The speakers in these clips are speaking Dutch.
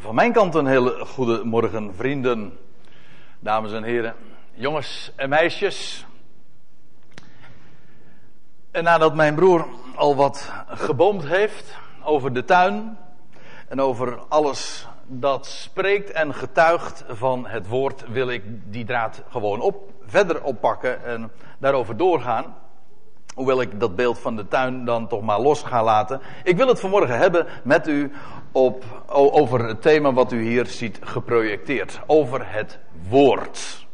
Van mijn kant een hele goede morgen, vrienden, dames en heren, jongens en meisjes. En nadat mijn broer al wat geboomd heeft over de tuin en over alles dat spreekt en getuigt van het woord, wil ik die draad gewoon op, verder oppakken en daarover doorgaan. Hoewel ik dat beeld van de tuin dan toch maar los ga laten. Ik wil het vanmorgen hebben met u op, over het thema wat u hier ziet geprojecteerd. Over het woord.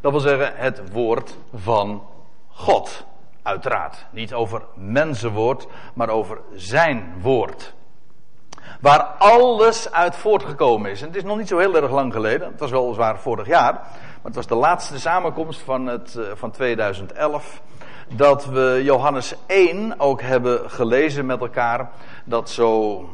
Dat wil zeggen het woord van God. Uiteraard. Niet over mensenwoord, maar over zijn woord. Waar alles uit voortgekomen is. En het is nog niet zo heel erg lang geleden. Het was weliswaar vorig jaar. Maar het was de laatste samenkomst van, het, eh, van 2011 dat we Johannes 1 ook hebben gelezen met elkaar. Dat zo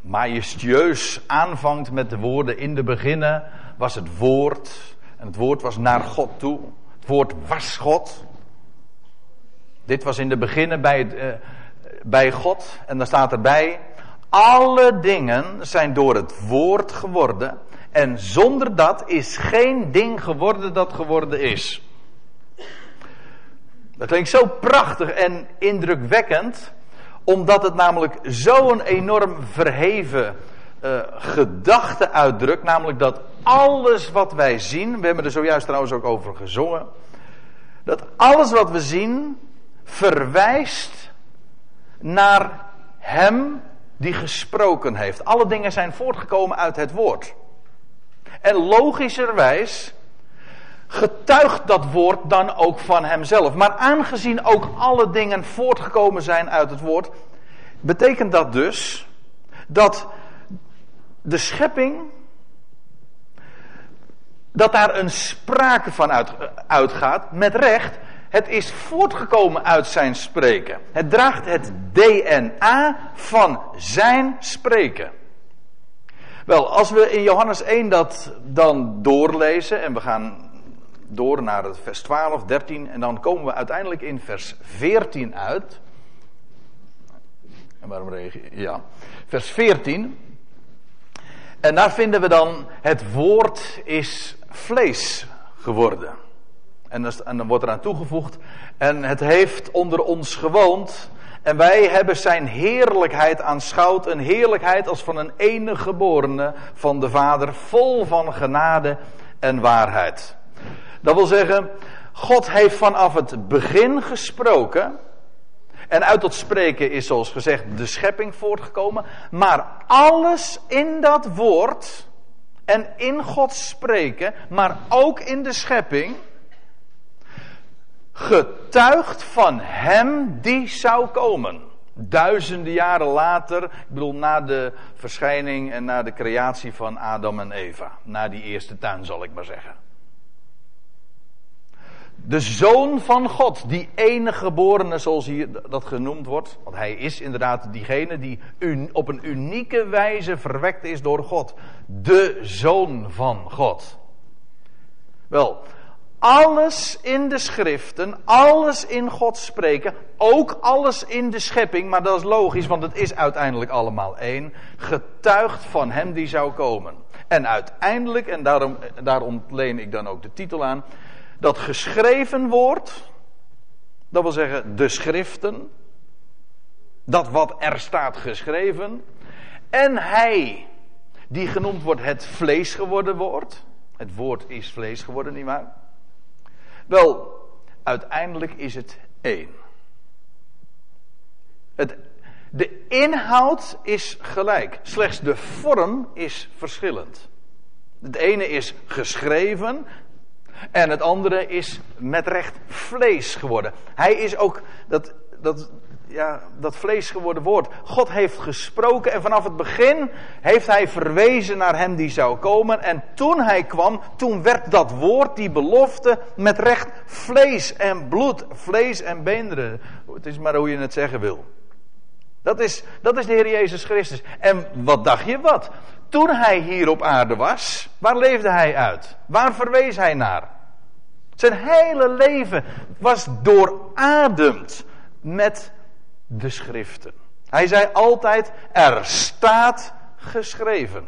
majestueus aanvangt met de woorden in de beginnen was het woord. En het woord was naar God toe. Het woord was God. Dit was in de beginnen bij, het, uh, bij God. En dan staat erbij. Alle dingen zijn door het woord geworden. En zonder dat is geen ding geworden dat geworden is. Dat klinkt zo prachtig en indrukwekkend, omdat het namelijk zo'n enorm verheven uh, gedachte uitdrukt, namelijk dat alles wat wij zien, we hebben er zojuist trouwens ook over gezongen, dat alles wat we zien verwijst naar Hem die gesproken heeft. Alle dingen zijn voortgekomen uit het woord. En logischerwijs getuigt dat woord dan ook van hemzelf. Maar aangezien ook alle dingen voortgekomen zijn uit het woord, betekent dat dus dat de schepping, dat daar een sprake van uit, uitgaat, met recht. Het is voortgekomen uit zijn spreken. Het draagt het DNA van zijn spreken. Wel, als we in Johannes 1 dat dan doorlezen, en we gaan door naar het vers 12, 13 en dan komen we uiteindelijk in vers 14 uit. En waarom reageer Ja, vers 14. En daar vinden we dan het woord is vlees geworden. En, dan wordt eraan toegevoegd. En het heeft onder ons gewoond. En wij hebben zijn heerlijkheid aanschouwd. Een heerlijkheid als van een enige geborene van de Vader. Vol van genade en waarheid. Dat wil zeggen, God heeft vanaf het begin gesproken. En uit dat spreken is zoals gezegd de schepping voortgekomen. Maar alles in dat woord en in God spreken, maar ook in de schepping, getuigt van Hem die zou komen. Duizenden jaren later, ik bedoel na de verschijning en na de creatie van Adam en Eva. Na die eerste tuin zal ik maar zeggen. De zoon van God, die enige geborene zoals hier dat genoemd wordt. Want hij is inderdaad diegene die op een unieke wijze verwekt is door God. De zoon van God. Wel, alles in de schriften, alles in God spreken, ook alles in de schepping, maar dat is logisch, want het is uiteindelijk allemaal één, getuigt van hem die zou komen. En uiteindelijk, en daarom, daar ontleen ik dan ook de titel aan, dat geschreven woord, dat wil zeggen de schriften, dat wat er staat geschreven, en hij, die genoemd wordt het vlees geworden woord, het woord is vlees geworden, nietwaar? Wel, uiteindelijk is het één. Het, de inhoud is gelijk, slechts de vorm is verschillend. Het ene is geschreven, en het andere is met recht vlees geworden. Hij is ook dat, dat, ja, dat vlees geworden woord. God heeft gesproken en vanaf het begin heeft hij verwezen naar hem die zou komen. En toen hij kwam, toen werd dat woord, die belofte, met recht vlees en bloed, vlees en beenderen. Het is maar hoe je het zeggen wil. Dat is, dat is de Heer Jezus Christus. En wat dacht je wat? Toen hij hier op aarde was, waar leefde hij uit? Waar verwees hij naar? Zijn hele leven was doorademd met de schriften. Hij zei altijd, er staat geschreven.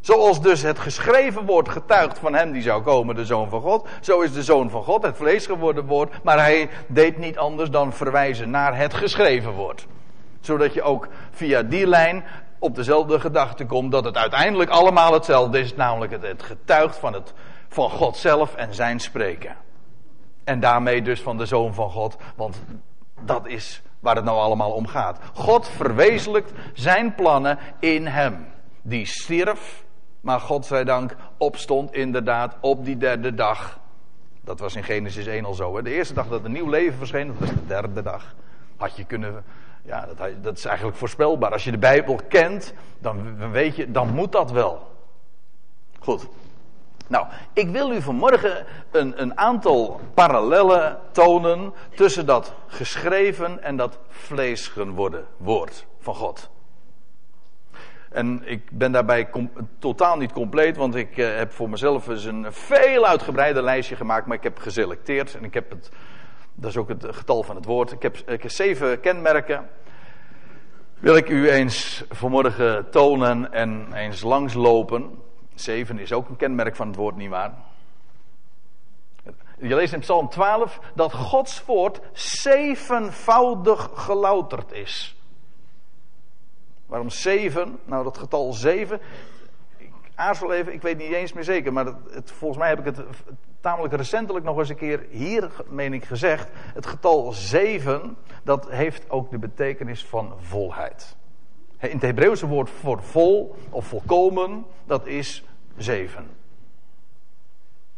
Zoals dus het geschreven woord getuigt van hem die zou komen, de Zoon van God. Zo is de Zoon van God het vlees geworden woord. Maar hij deed niet anders dan verwijzen naar het geschreven woord. Zodat je ook via die lijn op dezelfde gedachte komt dat het uiteindelijk allemaal hetzelfde is. Namelijk het, getuigt van, het, van God zelf en zijn spreken. En daarmee dus van de Zoon van God. Want dat is waar het nou allemaal om gaat. God verwezenlijkt zijn plannen in hem. Die stierf maar God zij dank opstond inderdaad op die derde dag. Dat was in Genesis 1 al zo. Hè? De eerste dag dat een nieuw leven verscheen, dat was de derde dag. Had je kunnen. Ja, dat, dat is eigenlijk voorspelbaar. Als je de Bijbel kent, dan weet je, dan moet dat wel. Goed. Nou, ik wil u vanmorgen een, een aantal parallellen tonen tussen dat geschreven en dat vlees geworden woord van God. En ik ben daarbij totaal niet compleet, want ik uh, heb voor mezelf eens een veel uitgebreider lijstje gemaakt, maar ik heb geselecteerd en ik heb het, dat is ook het getal van het woord, ik heb, ik heb zeven kenmerken. Wil ik u eens vanmorgen tonen en eens langslopen. Zeven is ook een kenmerk van het woord, nietwaar? Je leest in Psalm 12 dat Gods woord zevenvoudig gelouterd is. Waarom zeven? Nou, dat getal zeven. Ik aarzel even, ik weet niet eens meer zeker. Maar het, volgens mij heb ik het tamelijk recentelijk nog eens een keer hier, meen ik, gezegd. Het getal zeven, dat heeft ook de betekenis van volheid. In het Hebreeuwse woord voor vol of volkomen, dat is zeven.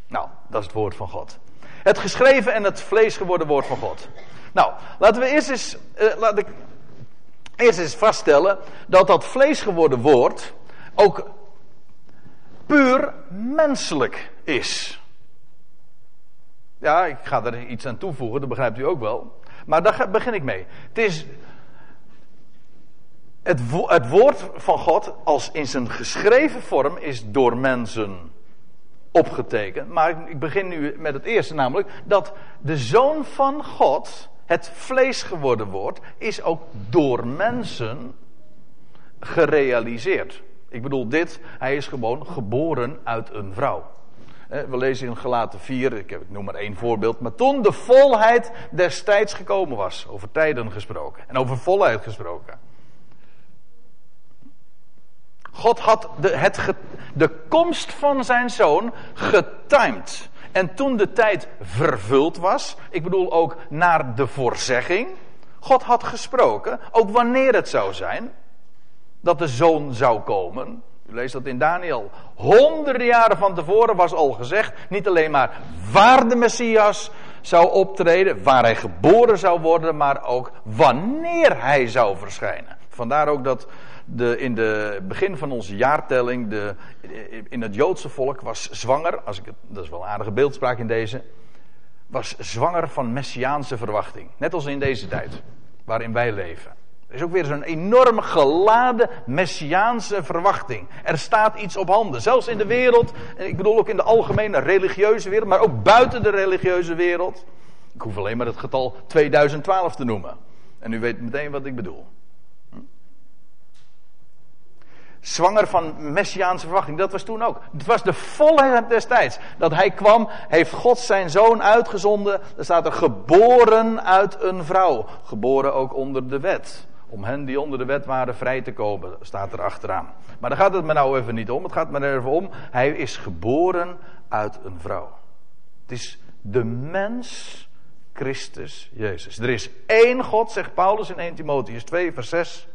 Nou, dat is het woord van God. Het geschreven en het vlees geworden woord van God. Nou, laten we eerst eens. Uh, laat ik eerst eens vaststellen dat dat vlees geworden woord ook puur menselijk is. Ja, ik ga er iets aan toevoegen, dat begrijpt u ook wel. Maar daar begin ik mee. Het is het, het woord van God, als in zijn geschreven vorm, is door mensen opgetekend. Maar ik begin nu met het eerste, namelijk dat de zoon van God het vlees geworden woord is ook door mensen gerealiseerd. Ik bedoel dit, hij is gewoon geboren uit een vrouw. We lezen in Gelaten 4, ik noem maar één voorbeeld. Maar toen de volheid des tijds gekomen was, over tijden gesproken en over volheid gesproken. God had de, het, de komst van zijn zoon getimed. En toen de tijd vervuld was, ik bedoel ook naar de voorzegging, God had gesproken, ook wanneer het zou zijn, dat de zoon zou komen. U leest dat in Daniel. Honderden jaren van tevoren was al gezegd, niet alleen maar waar de Messias zou optreden, waar hij geboren zou worden, maar ook wanneer hij zou verschijnen. Vandaar ook dat de, in het begin van onze jaartelling, de, in het Joodse volk was zwanger, als ik dat is wel een aardige beeldspraak in deze, was zwanger van messiaanse verwachting. Net als in deze tijd, waarin wij leven. Is ook weer zo'n enorm geladen messiaanse verwachting. Er staat iets op handen. Zelfs in de wereld, ik bedoel ook in de algemene religieuze wereld, maar ook buiten de religieuze wereld. Ik hoef alleen maar het getal 2012 te noemen. En u weet meteen wat ik bedoel. Zwanger van messiaanse verwachting. Dat was toen ook. Het was de volheid destijds. Dat hij kwam, heeft God zijn zoon uitgezonden. Er staat er geboren uit een vrouw. Geboren ook onder de wet. Om hen die onder de wet waren vrij te komen, staat er achteraan. Maar daar gaat het me nou even niet om. Het gaat me er even om. Hij is geboren uit een vrouw. Het is de mens Christus Jezus. Er is één God, zegt Paulus in 1 Timotheus 2, vers 6.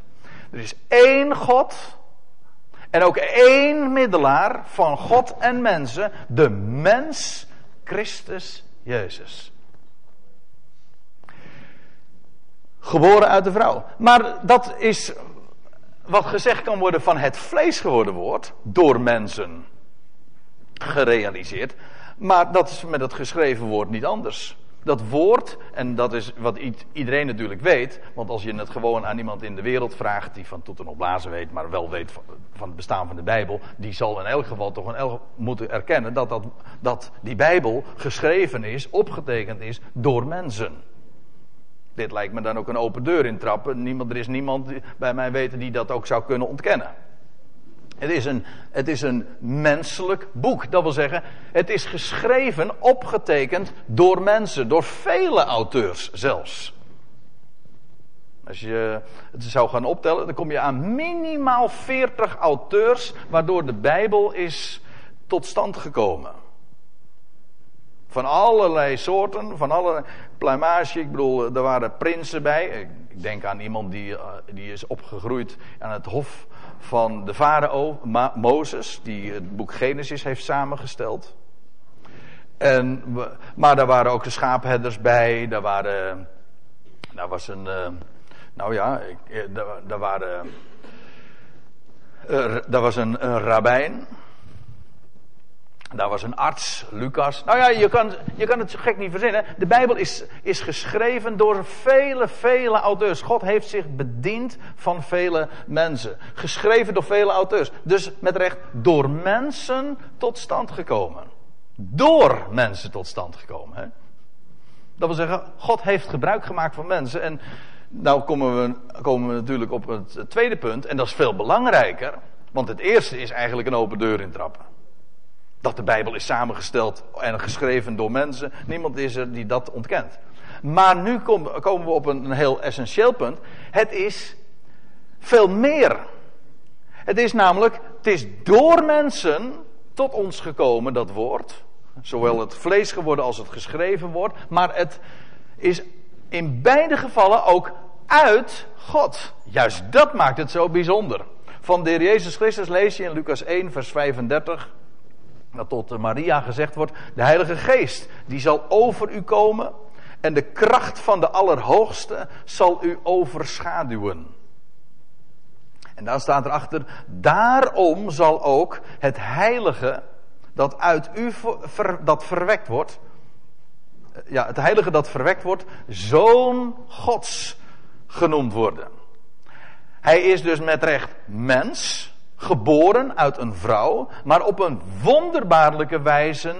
Er is één God en ook één middelaar van God en mensen, de mens Christus Jezus. Geboren uit de vrouw. Maar dat is wat gezegd kan worden van het vlees geworden woord, door mensen gerealiseerd. Maar dat is met het geschreven woord niet anders dat woord, en dat is wat iedereen natuurlijk weet, want als je het gewoon aan iemand in de wereld vraagt, die van toeten op blazen weet, maar wel weet van, het bestaan van de Bijbel, die zal in elk geval toch elk moeten erkennen dat, dat, dat die Bijbel geschreven is, opgetekend is door mensen. Dit lijkt me dan ook een open deur intrappen. Niemand, er is niemand bij mij weten die dat ook zou kunnen ontkennen. Het is, een, het is een menselijk boek. Dat wil zeggen, het is geschreven, opgetekend door mensen, door vele auteurs zelfs. Als je het zou gaan optellen, dan kom je aan minimaal 40 auteurs waardoor de Bijbel is tot stand gekomen. Van allerlei soorten, van allerlei pluimage. Ik bedoel, er waren prinsen bij. Ik denk aan iemand die, eh, die is opgegroeid aan het hof van de farao, Mozes, die het boek Genesis heeft samengesteld. En, maar daar waren ook de schaapherders bij, daar, waren, daar was een, eh, nou ja, eh, daar, daar waren, daar was een, een rabbijn. Daar was een arts, Lucas. Nou ja, je kan, je kan het zo gek niet verzinnen. De Bijbel is, is geschreven door vele, vele auteurs. God heeft zich bediend van vele mensen. Geschreven door vele auteurs. Dus met recht door mensen tot stand gekomen. Door mensen tot stand gekomen. Hè? Dat wil zeggen, God heeft gebruik gemaakt van mensen. En nou komen we, komen we natuurlijk op het tweede punt. En dat is veel belangrijker. Want het eerste is eigenlijk een open deur intrappen. Dat de Bijbel is samengesteld en geschreven door mensen. Niemand is er die dat ontkent. Maar nu komen we op een heel essentieel punt. Het is veel meer. Het is namelijk, het is door mensen tot ons gekomen, dat woord. Zowel het vlees geworden als het geschreven wordt. Maar het is in beide gevallen ook uit God. Juist dat maakt het zo bijzonder. Van de heer Jezus Christus lees je in Lucas 1, vers 35 dat tot Maria gezegd wordt: De Heilige Geest, die zal over u komen. En de kracht van de Allerhoogste zal u overschaduwen. En dan staat erachter: Daarom zal ook het Heilige dat uit u dat verwekt wordt. Ja, het Heilige dat verwekt wordt, zoon Gods genoemd worden. Hij is dus met recht mens geboren uit een vrouw, maar op een wonderbaarlijke wijze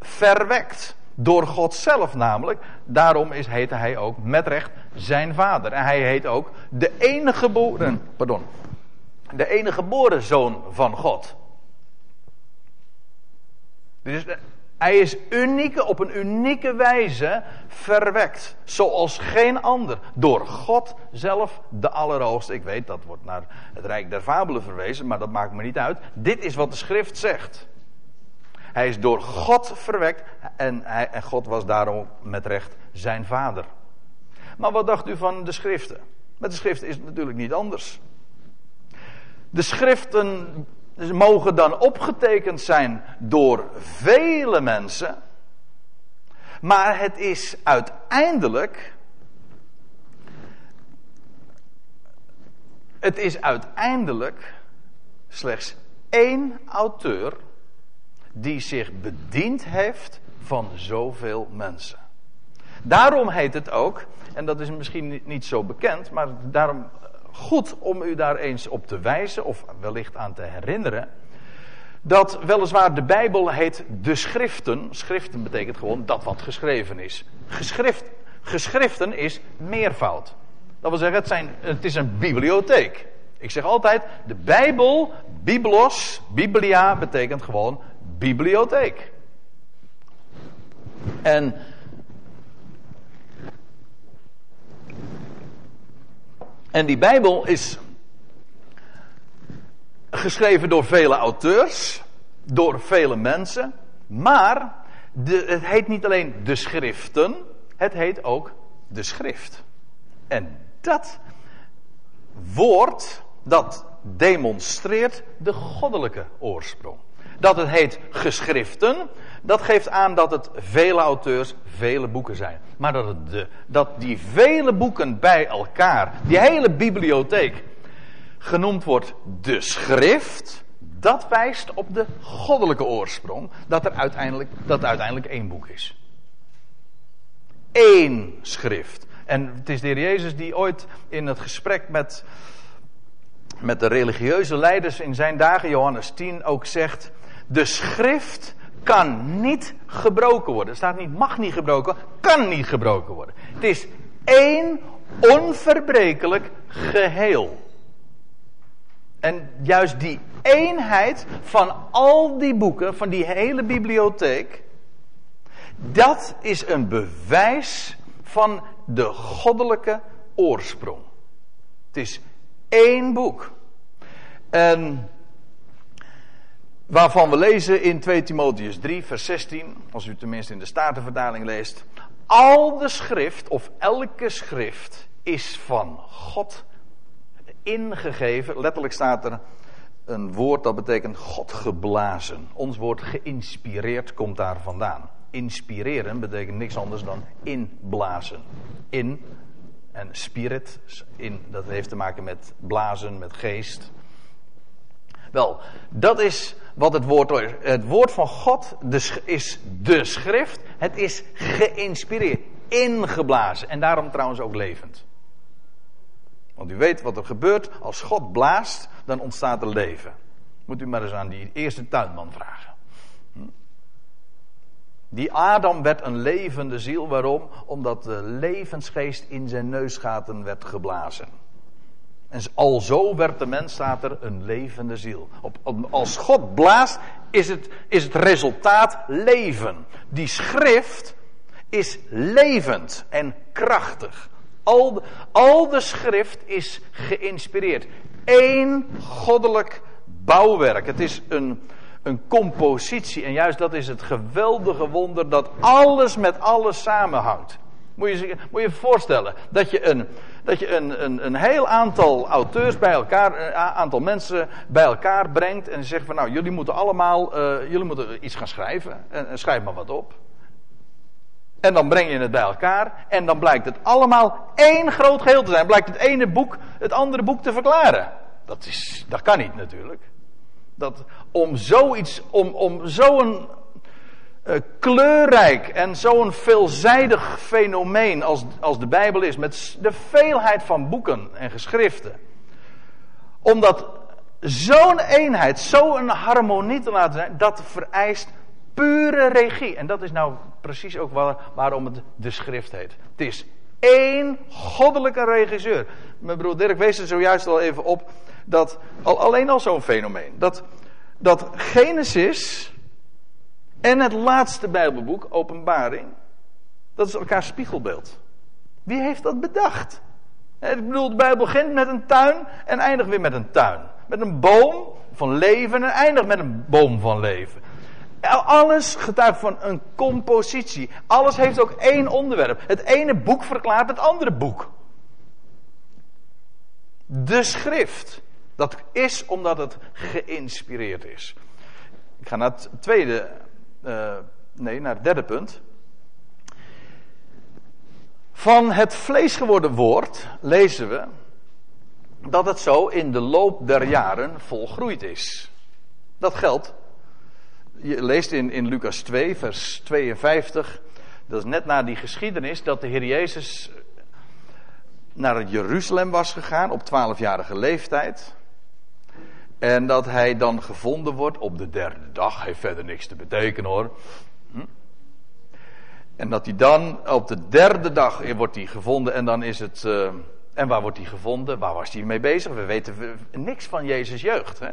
verwekt. Door God zelf namelijk. Daarom is, heette hij ook met recht zijn vader. En hij heet ook de enige geboren, pardon, de enige geboren zoon van God. Dus hij is unieke, op een unieke wijze verwekt. Zoals geen ander. Door God zelf, de Allerhoogste. Ik weet, dat wordt naar het Rijk der Fabelen verwezen, maar dat maakt me niet uit. Dit is wat de schrift zegt. Hij is door God verwekt en, hij, en God was daarom met recht zijn vader. Maar wat dacht u van de schriften? Met de schriften is het natuurlijk niet anders. De schriften ze mogen dan opgetekend zijn door vele mensen. Maar het is uiteindelijk. Het is uiteindelijk slechts één auteur die zich bediend heeft van zoveel mensen. Daarom heet het ook, en dat is misschien niet zo bekend, maar daarom goed om u daar eens op te wijzen, of wellicht aan te herinneren. Dat weliswaar de Bijbel heet de schriften. Schriften betekent gewoon dat wat geschreven is. Geschrift, geschriften is meervoud. Dat wil zeggen, het, zijn, het is een bibliotheek. Ik zeg altijd, de Bijbel, Biblos, Biblia, betekent gewoon bibliotheek. En En die Bijbel is geschreven door vele auteurs, door vele mensen, maar de, het heet niet alleen de schriften, het heet ook de schrift. En dat woord, dat demonstreert de goddelijke oorsprong. Dat het heet geschriften, dat geeft aan dat het vele auteurs, vele boeken zijn. Maar dat, het dat die vele boeken bij elkaar, die hele bibliotheek, genoemd wordt de schrift, dat wijst op de goddelijke oorsprong, dat er uiteindelijk, dat uiteindelijk één boek is. Eén schrift. En het is de heer Jezus die ooit in het gesprek met, met de religieuze leiders in zijn dagen, Johannes 10, ook zegt: De schrift kan niet gebroken worden. Er staat niet mag niet gebroken, kan niet gebroken worden. Het is één onverbrekelijk geheel. En juist die eenheid van al die boeken, van die hele bibliotheek. Dat is een bewijs van de goddelijke oorsprong. Het is één boek. En waarvan we lezen in 2 Timotheus 3, vers 16, als u tenminste in de Statenvertaling leest. Al de schrift, of elke schrift, is van God ingegeven. Letterlijk staat er een woord dat betekent God geblazen. Ons woord geïnspireerd komt daar vandaan. Inspireren betekent niks anders dan inblazen. In en spirit, in, dat heeft te maken met blazen, met geest. Wel, dat is wat het woord. Het woord van God is de schrift. Het is geïnspireerd, ingeblazen en daarom trouwens ook levend. Want u weet wat er gebeurt als God blaast, dan ontstaat er leven. Moet u maar eens aan die eerste tuinman vragen. Hm? Die Adam werd een levende ziel. Waarom? Omdat de levensgeest in zijn neusgaten werd geblazen. En alzo werd de mens, staat er, een levende ziel. Op, als God blaast, is het, is het resultaat leven. Die schrift is levend en krachtig. Al de, al de schrift is geïnspireerd. Eén goddelijk bouwwerk. Het is een, een compositie. En juist dat is het geweldige wonder dat alles met alles samenhangt. Moet je moet je voorstellen dat je, een, dat je een, een, een heel aantal auteurs bij elkaar, een aantal mensen bij elkaar brengt en zegt van nou, jullie moeten allemaal, uh, jullie moeten iets gaan schrijven en, en schrijf maar wat op. En dan breng je het bij elkaar en dan blijkt het allemaal één groot geheel te zijn. Blijkt het ene boek het andere boek te verklaren. Dat, is, dat kan niet natuurlijk. Dat, om zoiets, om, om zo'n kleurrijk en zo'n veelzijdig fenomeen als, als de Bijbel is, met de veelheid van boeken en geschriften, omdat zo'n eenheid, zo'n harmonie te laten zijn, dat vereist pure regie. En dat is nou precies ook waar, waarom het de schrift heet. Het is één goddelijke regisseur. Mijn broer Dirk wees er zojuist al even op dat al, alleen al zo'n fenomeen. Dat, dat Genesis en het laatste Bijbelboek, Openbaring, dat is elkaar spiegelbeeld. Wie heeft dat bedacht? Ik bedoel, de Bijbel begint met een tuin en eindigt weer met een tuin. Met een boom van leven en eindigt met een boom van leven. Alles getuigt van een compositie. Alles heeft ook één onderwerp. Het ene boek verklaart het andere boek. De schrift. Dat is omdat het geïnspireerd is. Ik ga naar het tweede, uh, nee, naar het derde punt. Van het vlees geworden woord lezen we dat het zo in de loop der jaren volgroeid is. Dat geldt je leest in, in Lucas 2, vers 52. Dat is net na die geschiedenis dat de Heer Jezus naar Jeruzalem was gegaan op 12-jarige leeftijd. En dat hij dan gevonden wordt op de derde dag. Heeft verder niks te betekenen hoor. Hm? En dat hij dan op de derde dag wordt hij gevonden en dan is het. Uh, en waar wordt hij gevonden? Waar was hij mee bezig? We weten niks van Jezus' jeugd. Hè?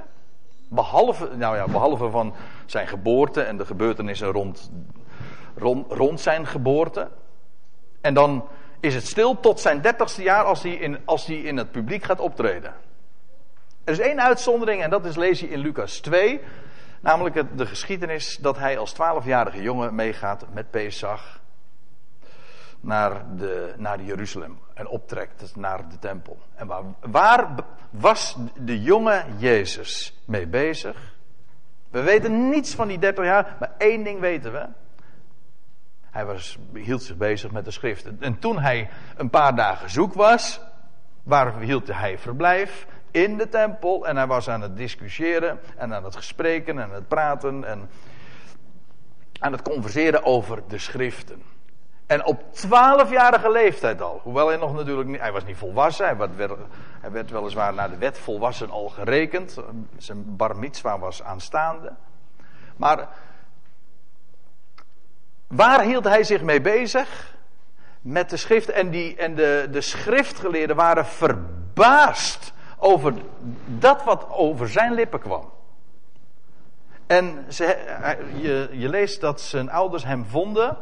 Behalve, nou ja, behalve van zijn geboorte en de gebeurtenissen rond, rond, rond zijn geboorte. En dan is het stil tot zijn dertigste jaar als hij, in, als hij in het publiek gaat optreden. Er is één uitzondering en dat is lees je in Lucas 2. Namelijk de geschiedenis dat hij als twaalfjarige jongen meegaat met Pesach naar, de, naar Jeruzalem en optrekt naar de tempel. En waar, waar was de jonge Jezus mee bezig? We weten niets van die 30 jaar, maar één ding weten we. Hij was, hield zich bezig met de schriften. En toen hij een paar dagen zoek was, waar hield hij verblijf? In de tempel. En hij was aan het discussiëren en aan het gespreken en het praten en aan het converseren over de schriften. En op twaalfjarige leeftijd al. Hoewel hij nog natuurlijk niet. Hij was niet volwassen. Hij werd, hij werd weliswaar naar de wet volwassen al gerekend. Zijn bar mitzwa was aanstaande. Maar. Waar hield hij zich mee bezig? Met de schrift. En, die, en de, de schriftgeleerden waren verbaasd over dat wat over zijn lippen kwam. En ze, je, je, leest dat zijn ouders hem vonden.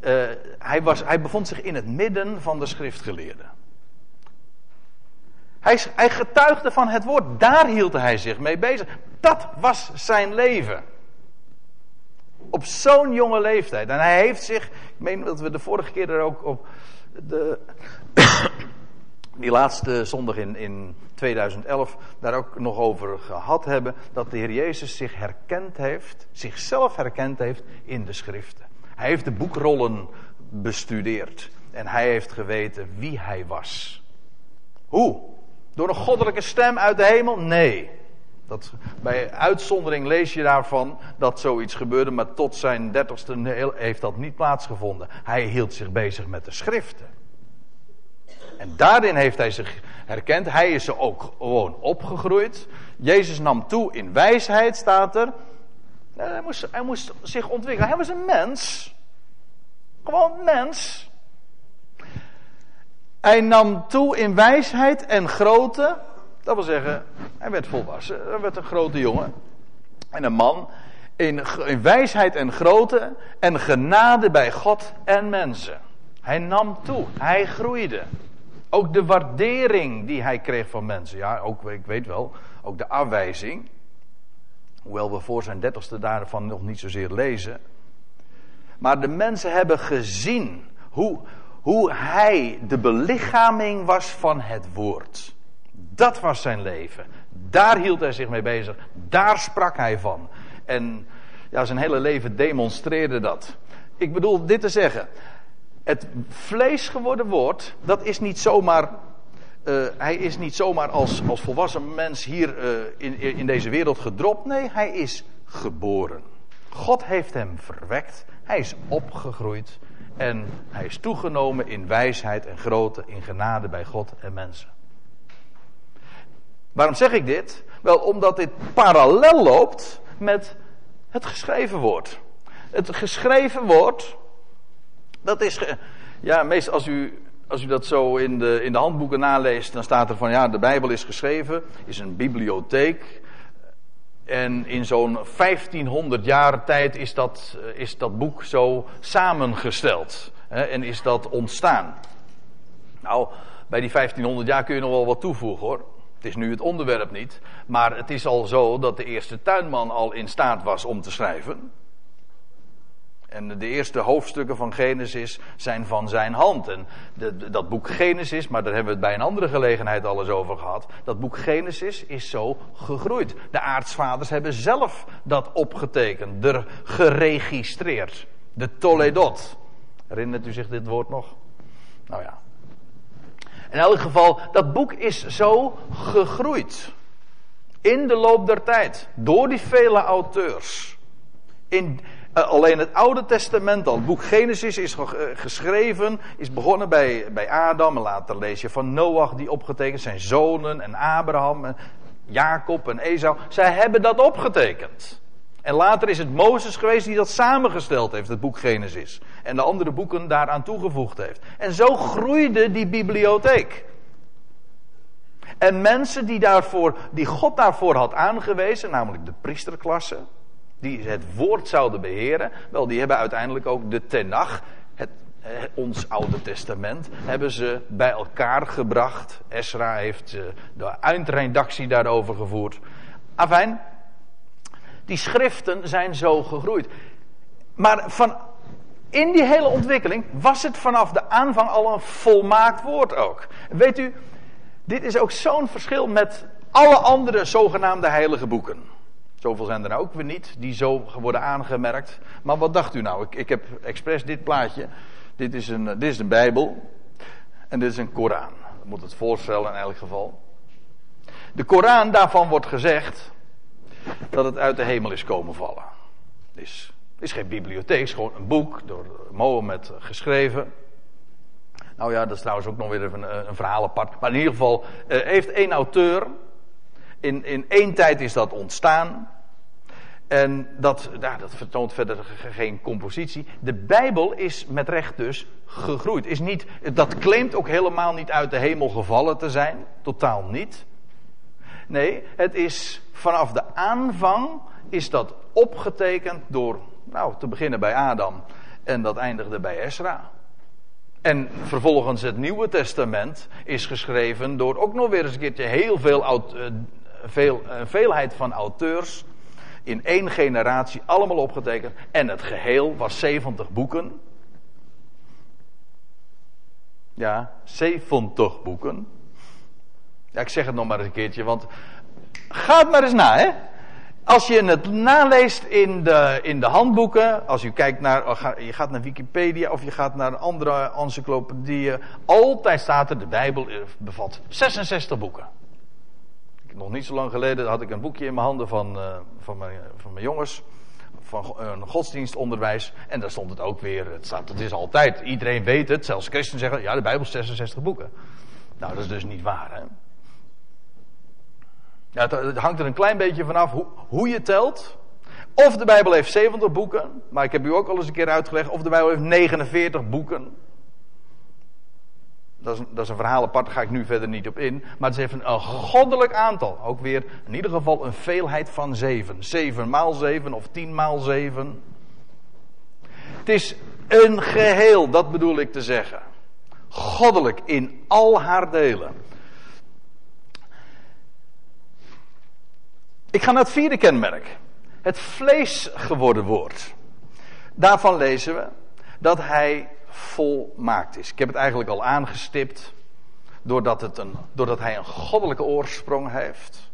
Uh, hij, was, hij bevond zich in het midden van de schriftgeleerden. Hij, hij getuigde van het woord, daar hield hij zich mee bezig. Dat was zijn leven. Op zo'n jonge leeftijd. En hij heeft zich, ik meen dat we de vorige keer er ook op de, die laatste zondag in, in 2011 daar ook nog over gehad hebben. Dat de Heer Jezus zich herkend heeft, zichzelf herkend heeft in de schriften. Hij heeft de boekrollen bestudeerd. En hij heeft geweten wie hij was. Hoe? Door een goddelijke stem uit de hemel? Nee. Dat, bij uitzondering lees je daarvan dat zoiets gebeurde, maar tot zijn dertigste heeft dat niet plaatsgevonden. Hij hield zich bezig met de schriften. En daarin heeft hij zich herkend. Hij is er ook gewoon opgegroeid. Jezus nam toe in wijsheid, staat er. Hij moest, hij moest zich ontwikkelen. Hij was een mens. Gewoon mens. Hij nam toe in wijsheid en grootte. Dat wil zeggen, hij werd volwassen. Hij werd een grote jongen. En een man. In, in wijsheid en grootte. En genade bij God en mensen. Hij nam toe. Hij groeide. Ook de waardering die hij kreeg van mensen. Ja, ook, ik weet wel. Ook de afwijzing. Hoewel we voor zijn dertigste daarvan nog niet zozeer lezen. Maar de mensen hebben gezien hoe, hoe hij de belichaming was van het woord. Dat was zijn leven. Daar hield hij zich mee bezig. Daar sprak hij van. En ja, zijn hele leven demonstreerde dat. Ik bedoel dit te zeggen. Het vlees geworden woord, dat is niet zomaar. Uh, hij is niet zomaar als, als volwassen mens hier uh, in, in deze wereld gedropt. Nee, hij is geboren. God heeft hem verwekt. Hij is opgegroeid. En hij is toegenomen in wijsheid en grootte, in genade bij God en mensen. Waarom zeg ik dit? Wel, omdat dit parallel loopt met het geschreven woord. Het geschreven woord, dat is. Ja, meestal als u, als u dat zo in de, in de handboeken naleest, dan staat er van ja, de Bijbel is geschreven, is een bibliotheek. En in zo'n 1500 jaar tijd is dat, is dat boek zo samengesteld. Hè, en is dat ontstaan. Nou, bij die 1500 jaar kun je nog wel wat toevoegen hoor. Het is nu het onderwerp niet. Maar het is al zo dat de eerste tuinman al in staat was om te schrijven. En de eerste hoofdstukken van Genesis zijn van zijn hand. En de, dat boek Genesis, maar daar hebben we het bij een andere gelegenheid al eens over gehad. Dat boek Genesis is zo gegroeid. De aartsvaders hebben zelf dat opgetekend, er geregistreerd. De Toledot. Herinnert u zich dit woord nog? Nou ja. In elk geval, dat boek is zo gegroeid. In de loop der tijd. Door die vele auteurs. In, alleen het Oude Testament al, het boek Genesis is uh, geschreven, is begonnen bij, bij Adam. En later lees je van Noach die opgetekend, zijn zonen en Abraham en Jacob en Esau. Zij hebben dat opgetekend. En later is het Mozes geweest die dat samengesteld heeft, het boek Genesis. En de andere boeken daaraan toegevoegd heeft. En zo groeide die bibliotheek. En mensen die, daarvoor, die God daarvoor had aangewezen, namelijk de priesterklasse, die het woord zouden beheren, wel, die hebben uiteindelijk ook de Tenach, het, ons Oude Testament, hebben ze bij elkaar gebracht. Esra heeft de eindredactie daarover gevoerd. Afijn, die schriften zijn zo gegroeid. Maar van, in die hele ontwikkeling was het vanaf de aanvang al een volmaakt woord ook. Weet u, dit is ook zo'n verschil met alle andere zogenaamde heilige boeken. Zoveel zijn er nou ook weer niet die zo worden aangemerkt. Maar wat dacht u nou? Ik, ik heb expres dit plaatje. Dit is, een, dit is een Bijbel. En dit is een Koran. Dat moet het voorstellen in elk geval. De Koran, daarvan wordt gezegd dat het uit de hemel is komen vallen. Het is, is geen bibliotheek, is gewoon een boek door Mohammed geschreven. Nou ja, dat is trouwens ook nog weer een, een verhaal apart. Maar in ieder geval heeft één auteur. In, in één tijd is dat ontstaan. En dat, nou, dat vertoont verder geen compositie. De Bijbel is met recht dus gegroeid. Is niet, dat claimt ook helemaal niet uit de hemel gevallen te zijn. Totaal niet. Nee, het is vanaf de aanvang is dat opgetekend door, nou, te beginnen bij Adam en dat eindigde bij Esra. En vervolgens het Nieuwe Testament is geschreven door ook nog weer eens een keertje heel veel, uh, veel uh, veelheid van auteurs. In één generatie, allemaal opgetekend. En het geheel was 70 boeken. Ja, 70 boeken. Ja, ik zeg het nog maar eens een keertje, want. Ga het maar eens na, hè? Als je het naleest in de, in de handboeken, als u kijkt naar, oh, je gaat naar Wikipedia of je gaat naar andere encyclopedieën, altijd staat er, de Bijbel bevat 66 boeken. Nog niet zo lang geleden had ik een boekje in mijn handen van, uh, van, mijn, van mijn jongens, van een godsdienstonderwijs, en daar stond het ook weer, het, staat, het is altijd, iedereen weet het, zelfs christenen zeggen, ja de Bijbel is 66 boeken. Nou, dat is dus niet waar, hè. Ja, het, hangt er een klein beetje vanaf hoe, hoe je telt. Of de Bijbel heeft 70 boeken, maar ik heb u ook al eens een keer uitgelegd, of de Bijbel heeft 49 boeken. Dat is, dat is, een verhaal apart, daar ga ik nu verder niet op in. Maar het heeft een, een goddelijk aantal. Ook weer in ieder geval een veelheid van zeven. Zeven maal zeven of tien maal zeven. Het is een geheel, dat bedoel ik te zeggen. Goddelijk in al haar delen. Ik ga naar het vierde kenmerk. Het vlees geworden woord. Daarvan lezen we dat hij volmaakt is. Ik heb het eigenlijk al aangestipt. Doordat, het een, doordat hij een goddelijke oorsprong heeft.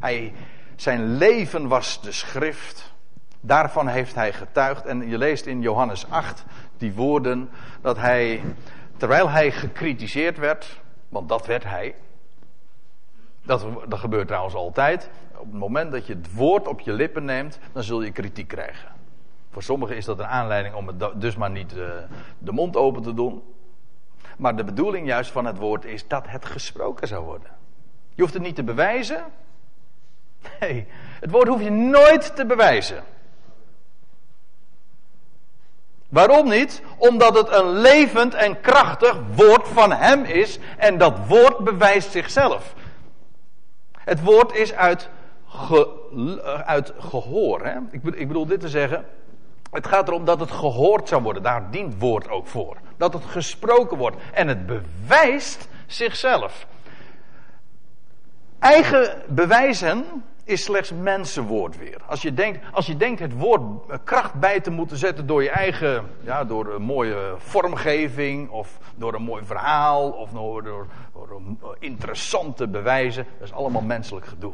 Hij, zijn leven was de schrift. Daarvan heeft hij getuigd. En je leest in Johannes 8 die woorden dat hij, terwijl hij gecritiseerd werd, want dat werd hij. Dat, dat gebeurt trouwens altijd op het moment dat je het woord op je lippen neemt, dan zul je kritiek krijgen. Voor sommigen is dat een aanleiding om het dus maar niet uh, de mond open te doen. Maar de bedoeling juist van het woord is dat het gesproken zou worden. Je hoeft het niet te bewijzen. Nee, het woord hoef je nooit te bewijzen. Waarom niet? Omdat het een levend en krachtig woord van Hem is en dat woord bewijst zichzelf. Het woord is uit uit gehoor. Hè? Ik, ik bedoel dit te zeggen. Het gaat erom dat het gehoord zou worden. Daar dient woord ook voor. Dat het gesproken wordt. En het bewijst zichzelf. Eigen bewijzen is slechts mensenwoord weer. Als je denkt, als je denkt het woord kracht bij te moeten zetten door je eigen, ja, door een mooie vormgeving of door een mooi verhaal of door, door, door interessante bewijzen, dat is allemaal menselijk gedoe.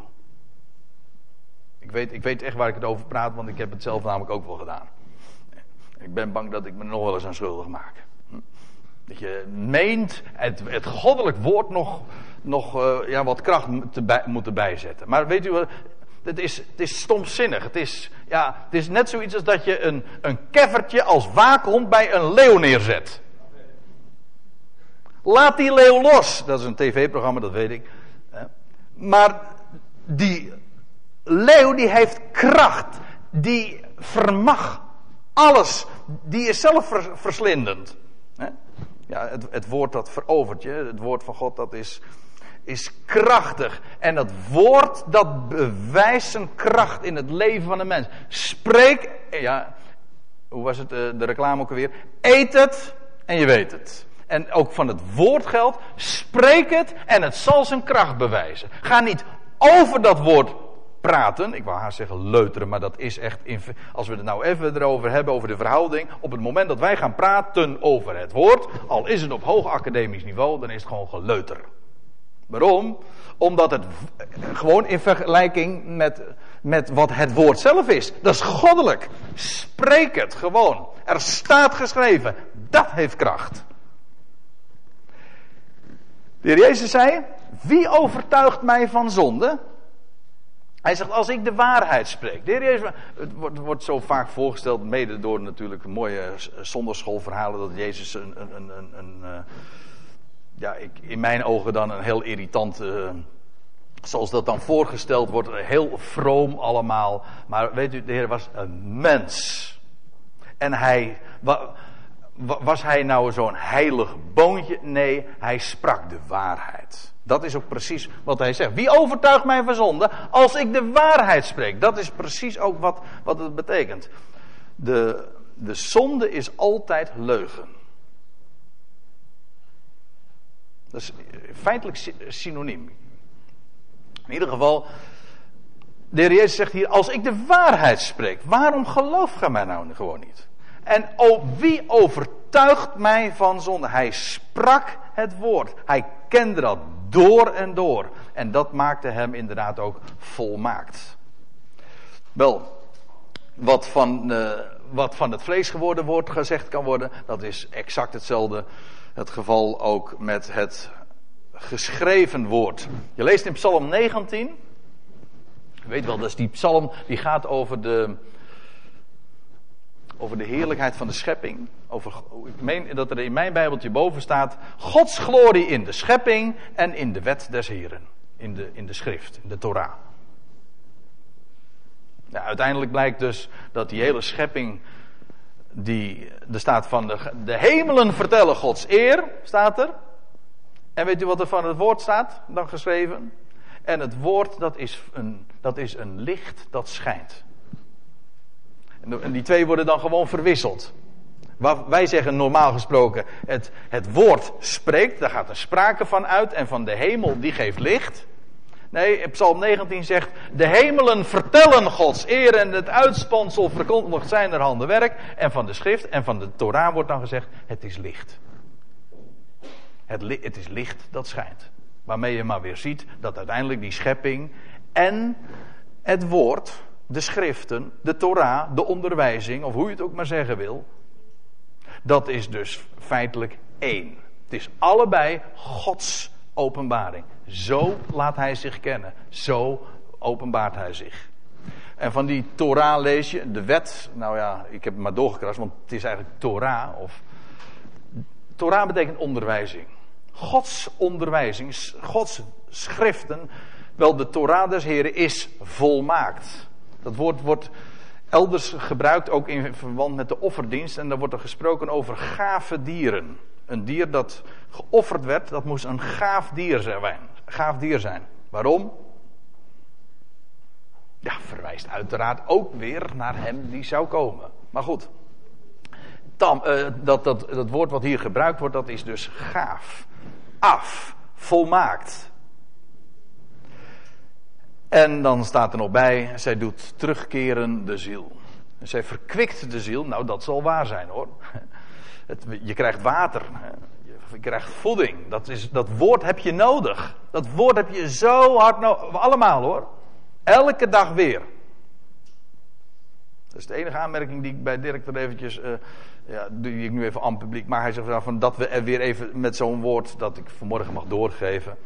Ik weet, ik weet echt waar ik het over praat, want ik heb het zelf namelijk ook wel gedaan. Ik ben bang dat ik me nog wel eens aan schuldig maak. Dat je meent het, het goddelijk woord nog, nog uh, ja, wat kracht te moeten bijzetten. Maar weet u wat? Het is, het is stomzinnig. Het is, ja, het is net zoiets als dat je een, een keffertje als waakhond bij een leeuw neerzet. Laat die leeuw los. Dat is een tv-programma, dat weet ik. Maar die leeuw die heeft kracht. Die vermag alles. Die is zelf verslindend. Ja, het, het, woord dat verovert je, het woord van God, dat is, is krachtig. En dat woord dat bewijst zijn kracht in het leven van de mens. Spreek, ja, hoe was het, eh, de reclame ook alweer? Eet het en je weet het. En ook van het woord geldt, spreek het en het zal zijn kracht bewijzen. Ga niet over dat woord praten. Ik wou haar zeggen leuteren, maar dat is echt. als we het nou even erover hebben, over de verhouding. Op het moment dat wij gaan praten over het woord, al is het op hoog academisch niveau, dan is het gewoon geleuter. Waarom? Omdat het gewoon in vergelijking met, met wat het woord zelf is. Dat is goddelijk. Spreek het gewoon. Er staat geschreven. Dat heeft kracht. De heer Jezus zei: Wie overtuigt mij van zonde? Hij zegt, als ik de waarheid spreek. De heer Jezus, het wordt, wordt, zo vaak voorgesteld, mede door natuurlijk mooie zonderschoolverhalen, dat Jezus een, een, een, een, uh, ja, ik, in mijn ogen dan een heel irritant, uh, zoals dat dan voorgesteld wordt, heel vroom allemaal. Maar weet u, de Heer was een mens. En hij, was hij nou zo'n heilig boontje? Nee, hij sprak de waarheid. Dat is ook precies wat hij zegt. Wie overtuigt mij van zonde als ik de waarheid spreek? Dat is precies ook wat, wat het betekent. De, de zonde is altijd leugen. Dat is feitelijk synoniem. In ieder geval, de heer Jezus zegt hier, als ik de waarheid spreek, waarom gelooft gij mij nou gewoon niet? En wie overtuigt mij van zonde? Hij sprak het woord. Hij kende dat door en door. En dat maakte hem inderdaad ook volmaakt. Wel, wat van, uh, wat van het vlees geworden wordt gezegd kan worden, dat is exact hetzelfde het geval ook met het geschreven woord. Je leest in Psalm 19. Je weet wel, dat is die psalm die gaat over de, over de heerlijkheid van de schepping. Over, ik meen dat er in mijn Bijbeltje boven staat: Gods glorie in de schepping en in de wet des Heren. In de, in de schrift, in de Torah. uiteindelijk blijkt dus dat die hele schepping. Die, er staat van de, de hemelen vertellen Gods eer, staat er. En weet u wat er van het woord staat dan geschreven? En het woord dat is een, dat is een licht dat schijnt. En die twee worden dan gewoon verwisseld. wij zeggen normaal gesproken, het, het woord spreekt, daar gaat er sprake van uit. En van de hemel, die geeft licht. Nee, Psalm 19 zegt, de hemelen vertellen Gods eer en het uitspansel verkondigt zijn er handen werk. En van de schrift en van de Torah wordt dan gezegd, het is licht. Het, het is licht dat schijnt. Waarmee je maar weer ziet dat uiteindelijk die schepping en het woord, de schriften, de Torah, de onderwijzing, of hoe je het ook maar zeggen wil, dat is dus feitelijk één. Het is allebei Gods openbaring. Zo laat hij zich kennen. Zo openbaart hij zich. En van die Torah lees je, de wet, nou ja, ik heb het maar doorgekrast, want het is eigenlijk Torah. Of, Torah betekent onderwijzing. Gods onderwijzing, Gods schriften, wel de Torah des Heren is volmaakt. Dat woord wordt elders gebruikt ook in verband met de offerdienst en daar wordt er gesproken over gave dieren. Een dier dat geofferd werd, dat moest een gaaf dier zijn. Gaaf dier zijn. Waarom? Ja, verwijst uiteraard ook weer naar hem die zou komen. Maar goed, tam, uh, dat, dat, dat woord wat hier gebruikt wordt, dat is dus gaaf af, volmaakt. En dan staat er nog bij, zij doet terugkeren de ziel. Zij verkwikt de ziel, nou dat zal waar zijn hoor. Het, je krijgt water, je krijgt voeding. Dat, is, dat woord heb je nodig. Dat woord heb je zo hard nodig. Allemaal hoor. Elke dag weer. Dat is de enige aanmerking die ik bij Dirk er eventjes uh, ja, die ik nu even aan het publiek. Maar hij zegt van dat we er weer even met zo'n woord dat ik vanmorgen mag doorgeven.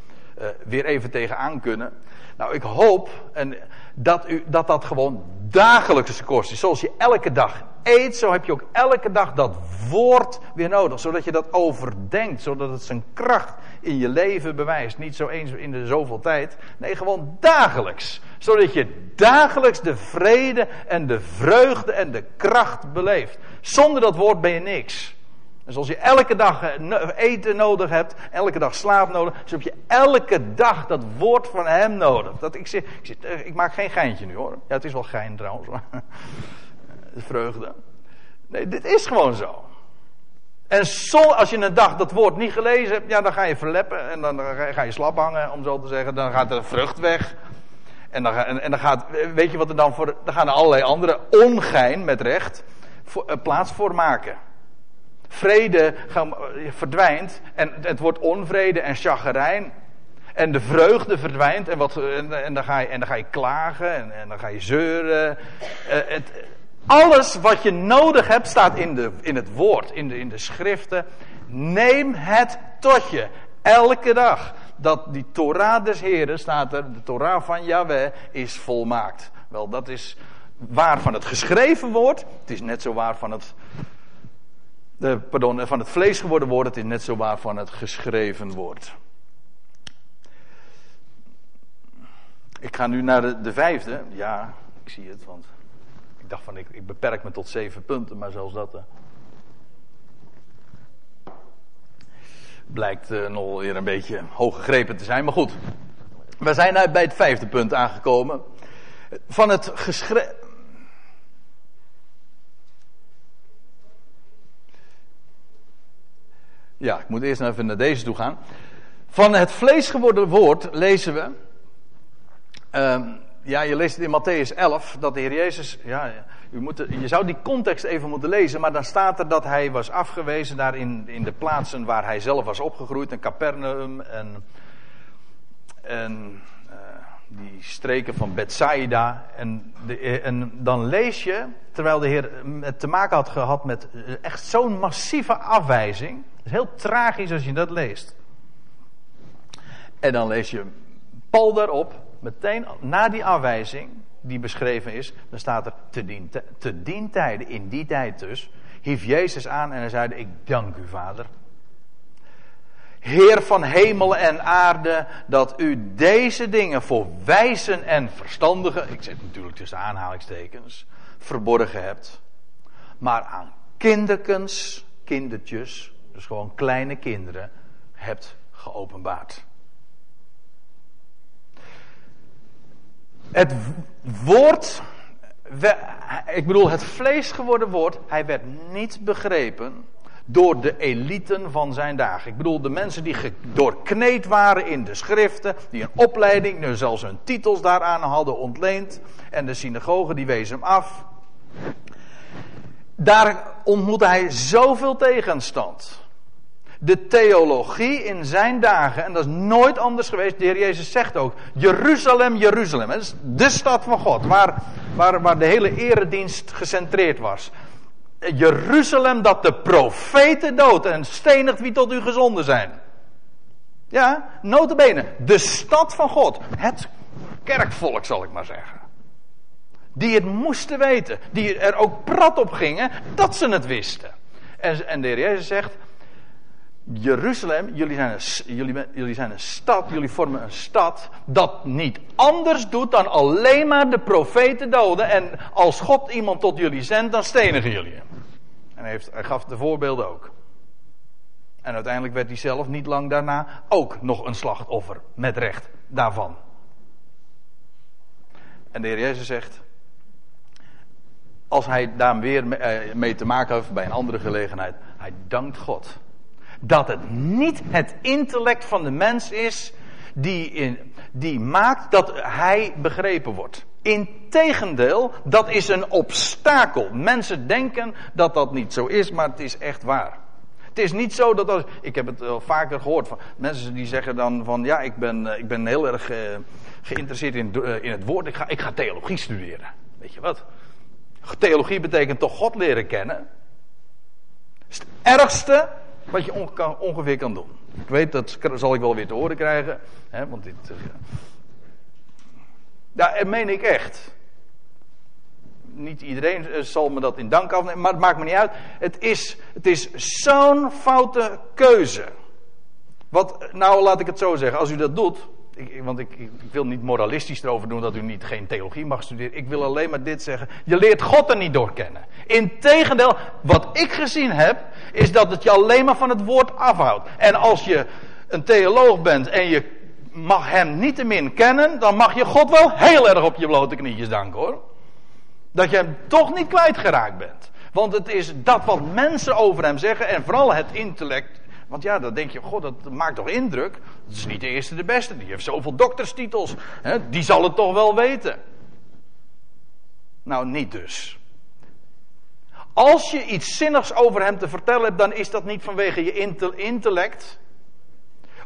Uh, weer even tegenaan kunnen. Nou, ik hoop en dat, u, dat dat gewoon dagelijkse kost is. Zoals je elke dag eet, zo heb je ook elke dag dat woord weer nodig. Zodat je dat overdenkt, zodat het zijn kracht in je leven bewijst. Niet zo eens in de zoveel tijd. Nee, gewoon dagelijks. Zodat je dagelijks de vrede en de vreugde en de kracht beleeft. Zonder dat woord ben je niks. En zoals je elke dag eh, eten nodig hebt, elke dag slaap nodig, zo heb je elke dag dat woord van hem nodig. Dat, ik, zeg, ik, zeg, ik maak geen geintje nu hoor. Ja, het is wel gein trouwens. De vreugde. Nee, dit is gewoon zo. En als je een dag dat woord niet gelezen hebt, ja, dan ga je verleppen en dan ga je slap hangen, om zo te zeggen. Dan gaat de vrucht weg. En dan, en, dan gaat, weet je wat er dan voor, dan gaan er allerlei andere ongein, met recht, plaats voor maken. Vrede uh, verdwijnt en het wordt onvrede en chagrijn. En de vreugde verdwijnt en, wat, en, dan, ga je, en dan ga je klagen en, en dan ga je zeuren. Uh, het, alles wat je nodig hebt staat in, de, in het woord, in de, in de schriften. Neem het tot je. Elke dag. Dat die Torah des Heren staat er, de Torah van Yahweh is volmaakt. Wel, dat is waar van het geschreven woord. Het is net zo waar van het, de, pardon, van het vlees geworden woord. Het is net zo waar van het geschreven woord. Ik ga nu naar de, de vijfde. Ja, ik zie het, want dacht van ik, ik beperk me tot zeven punten, maar zelfs dat. Uh... Blijkt uh, nog weer een beetje hoog gegrepen te zijn, maar goed. We zijn bij het vijfde punt aangekomen. Van het geschreven. Ja, ik moet eerst even naar deze toe gaan. Van het vlees geworden woord lezen we. Uh, ja, je leest het in Matthäus 11 dat de Heer Jezus. Ja, u moet, je zou die context even moeten lezen, maar dan staat er dat hij was afgewezen daar in, in de plaatsen waar hij zelf was opgegroeid, in Capernaum en, en die streken van Bethsaida. En, de, en dan lees je, terwijl de Heer te maken had gehad met echt zo'n massieve afwijzing. Is heel tragisch als je dat leest. En dan lees je Paul daarop, meteen na die afwijzing, die beschreven is, dan staat er te dien, te tijden, in die tijd dus, hief Jezus aan en hij zei, ik dank u vader. Heer van hemel en aarde, dat u deze dingen voor wijzen en verstandigen, ik zet natuurlijk tussen aanhalingstekens, verborgen hebt. Maar aan kinderkens, kindertjes, dus gewoon kleine kinderen, hebt geopenbaard. Het woord, ik bedoel het vlees geworden woord, hij werd niet begrepen door de eliten van zijn dagen. Ik bedoel de mensen die doorkneed waren in de schriften, die een opleiding, nu zelfs hun titels daaraan hadden ontleend. En de synagogen die wezen hem af. Daar ontmoette hij zoveel tegenstand de theologie in zijn dagen, en dat is nooit anders geweest. De Heer Jezus zegt ook: Jeruzalem, Jeruzalem. Dat is de stad van God, waar, waar, waar de hele eredienst gecentreerd was. Jeruzalem dat de profeten doodt en stenigt wie tot u gezonden zijn. Ja, notabene, de stad van God. Het kerkvolk zal ik maar zeggen. Die het moesten weten. Die er ook prat op gingen dat ze het wisten. En, en de Heer Jezus zegt, Jeruzalem, jullie zijn, een, jullie, jullie zijn een stad, jullie vormen een stad dat niet anders doet dan alleen maar de profeten doden. En als God iemand tot jullie zendt, dan stenigen jullie hem. En hij, heeft, hij gaf de voorbeelden ook. En uiteindelijk werd hij zelf niet lang daarna ook nog een slachtoffer, met recht daarvan. En de Heer Jezus zegt, als hij daar weer eh, mee te maken heeft bij een andere gelegenheid, hij dankt God dat het niet het intellect van de mens is die, in, die maakt dat hij begrepen wordt. Integendeel, dat is een obstakel. Mensen denken dat dat niet zo is, maar het is echt waar. Het is niet zo dat als, ik heb het al vaker gehoord van mensen die zeggen dan van ja, ik ben, eh, ik ben heel erg uh, geïnteresseerd in, uh, in het woord, ik ga, ik ga theologie studeren. Weet je wat? Theologie betekent toch God leren kennen. Het ergste wat je ongeveer kan doen. Ik weet, dat zal ik wel weer te horen krijgen. Hè, want dit. Uh, ja, en meen ik echt. Niet iedereen eh, zal me dat in dank afnemen, maar het maakt me niet uit. Het is, het is zo'n foute keuze. Wat, nou laat ik het zo zeggen, als u dat doet, want ik, ik, wil niet moralistisch erover doen dat u niet geen theologie mag studeren. Ik wil alleen maar dit zeggen. Je leert God er niet door kennen. Integendeel, wat ik gezien heb, is dat het je alleen maar van het woord afhoudt. En als je een theoloog bent en je mag hem niet te min kennen, dan mag je God wel heel erg op je blote knietjes danken hoor. Dat je hem toch niet kwijtgeraakt bent. Want het is dat wat mensen over hem zeggen en vooral het intellect want ja, dan denk je, god, dat maakt toch indruk. Dat is niet de eerste de beste. Die heeft zoveel dokterstitels. Hè? Die zal het toch wel weten. Nou, niet dus. Als je iets zinnigs over hem te vertellen hebt, dan is dat niet vanwege je intellect.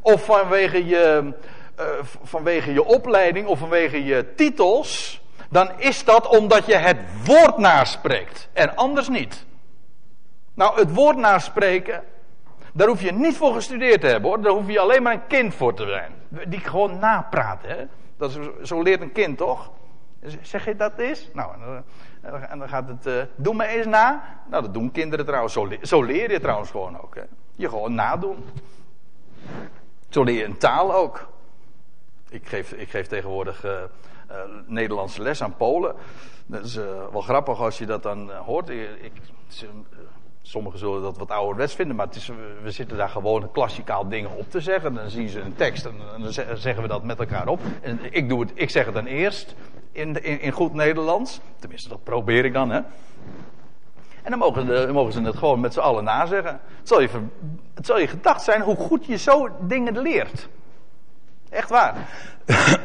Of vanwege je, uh, vanwege je opleiding of vanwege je titels. Dan is dat omdat je het woord naspreekt. En anders niet. Nou, het woord naspreken daar hoef je niet voor gestudeerd te hebben hoor. Daar hoef je alleen maar een kind voor te zijn. Die gewoon napraten. Hè? Dat is, zo leert een kind toch? Zeg je dat is? Nou, en dan gaat het. Uh, doe me eens na. Nou, dat doen kinderen trouwens. Zo, zo leer je trouwens gewoon ook. Hè? Je gewoon nadoen. Zo leer je een taal ook. Ik geef, ik geef tegenwoordig uh, uh, Nederlandse les aan Polen. Dat is wel grappig als je dat dan hoort. Ik, Sommigen zullen dat wat ouderwets vinden, maar het is, we zitten daar gewoon klassikaal dingen op te zeggen. Dan zien ze een tekst en, dan zeggen we dat met elkaar op. En ik, doe het, ik zeg het dan eerst in, in, goed Nederlands. Tenminste, dat probeer ik dan. Hè. En dan mogen, de, mogen, ze het gewoon met z'n allen nazeggen. Het het zal je gedacht zijn hoe goed je zo dingen leert. Echt waar.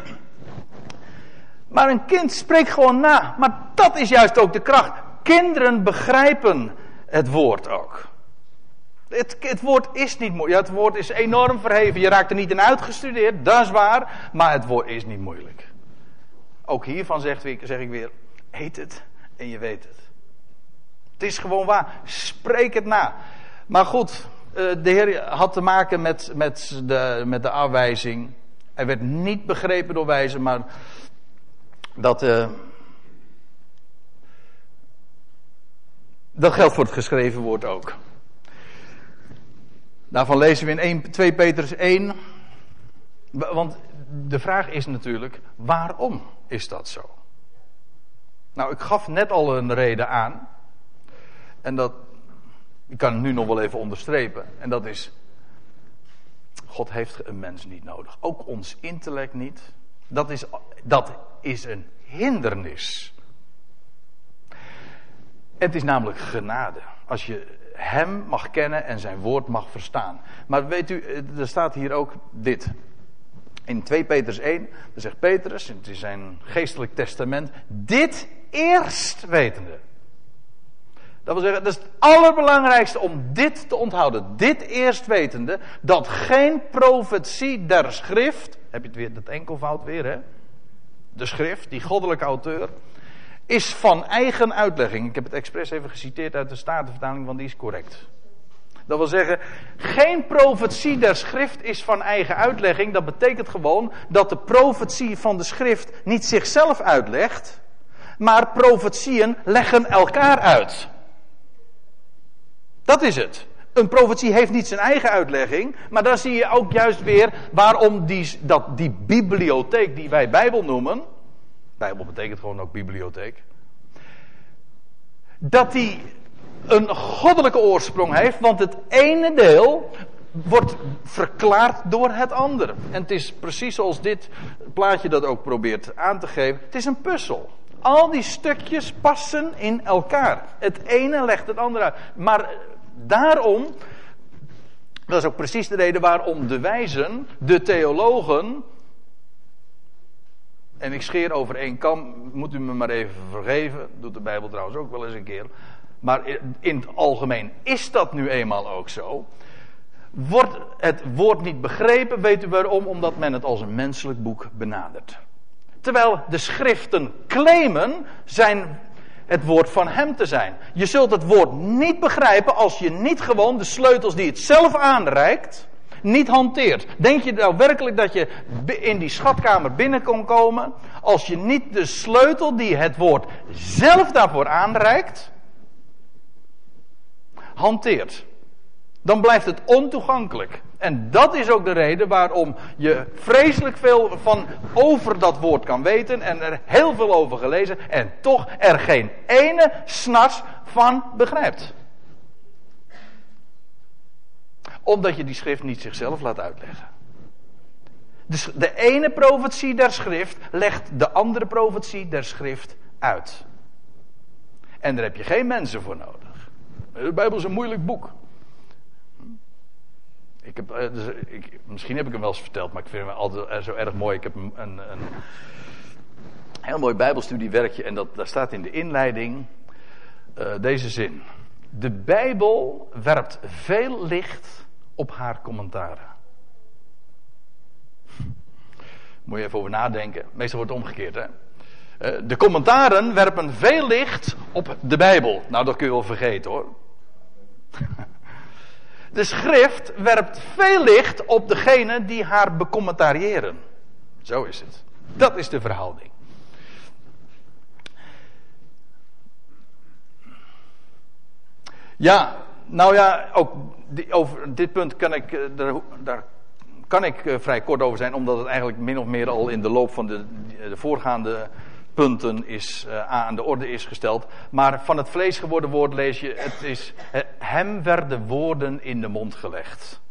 maar een kind spreekt gewoon na. Maar dat is juist ook de kracht. Kinderen begrijpen het woord ook. Het, het, woord is niet moeilijk. Ja, het woord is enorm verheven. Je raakt er niet in uitgestudeerd, dat is waar. Maar het woord is niet moeilijk. Ook hiervan zeg ik, zeg ik weer: eet het en je weet het. Het is gewoon waar. Spreek het na. Maar goed, eh, de Heer had te maken met, met, de, met de afwijzing. Hij werd niet begrepen door wijzen, maar dat. Dat geldt voor het geschreven woord ook. Daarvan lezen we in 1, 2 Petrus 1. Want de vraag is natuurlijk: waarom is dat zo? Nou, ik gaf net al een reden aan. En dat, ik kan het nu nog wel even onderstrepen. En dat is, God heeft een mens niet nodig. Ook ons intellect niet. Dat is, dat is een hindernis. Het is namelijk genade. Als je hem mag kennen en zijn woord mag verstaan. Maar weet u, er staat hier ook dit. In 2 Petrus 1, dan zegt Petrus, het is zijn geestelijk testament, dit eerst wetende. Dat wil zeggen, dat is het allerbelangrijkste om dit te onthouden. Dit eerst wetende, dat geen profetie der schrift, heb je het weer, dat enkelvoud weer hè. De schrift, die goddelijke auteur, is van eigen uitlegging. Ik heb het expres even geciteerd uit de Statenvertaling, want die is correct. Dat wil zeggen, geen profetie der schrift is van eigen uitlegging. Dat betekent gewoon dat de profetie van de schrift niet zichzelf uitlegt, maar profetieën leggen elkaar uit. Dat is het. Een profetie heeft niet zijn eigen uitlegging, maar daar zie je ook juist weer waarom die, dat die bibliotheek die wij Bijbel noemen, Bijbel betekent gewoon ook bibliotheek, dat die een goddelijke oorsprong heeft, want het ene deel wordt verklaard door het andere. En het is precies zoals dit plaatje dat ook probeert aan te geven. Het is een puzzel. Al die stukjes passen in elkaar. Het ene legt het andere uit. Maar daarom, dat is ook precies de reden waarom de wijzen, de theologen, en ik scheer over één kam, moet u me maar even vergeven, doet de Bijbel trouwens ook wel eens een keer. Maar in het algemeen is dat nu eenmaal ook zo. Wordt het woord niet begrepen, weet u waarom? Omdat men het als een menselijk boek benadert. Terwijl de schriften claimen zijn het woord van hem te zijn. Je zult het woord niet begrijpen als je niet gewoon de sleutels die het zelf aanreikt, niet hanteert. Denk je nou werkelijk dat je in die schatkamer binnen kon komen als je niet de sleutel die het woord zelf daarvoor aanreikt, hanteert? Dan blijft het ontoegankelijk. En dat is ook de reden waarom je vreselijk veel van over dat woord kan weten en er heel veel over gelezen en toch er geen ene snars van begrijpt. Omdat je die schrift niet zichzelf laat uitleggen. Dus de ene profetie der schrift legt de andere profetie der schrift uit. En daar heb je geen mensen voor nodig. De Bijbel is een moeilijk boek. Ik heb, eh, dus ik, misschien heb ik hem wel eens verteld, maar ik vind hem altijd zo erg mooi. Ik heb een, een, een heel mooi Bijbelstudiewerkje en dat, daar staat in de inleiding uh, deze zin. De Bijbel werpt veel licht op haar commentaren. Moet je even over nadenken. Meestal wordt het omgekeerd, hè? Eh, de commentaren werpen veel licht op de Bijbel. Nou, dat kun je wel vergeten hoor. De schrift werpt veel licht op degene die haar becommentariëren. Zo is het. Dat is de verhouding. Ja, nou ja, ook over dit punt kan ik, eh, daar, daar kan ik eh, vrij kort over zijn, omdat het eigenlijk min of meer al in de loop van de, de voorgaande punten is, uh, aan de orde is gesteld. Maar van het vlees geworden woord lees je, het is, hem werden woorden in de mond gelegd.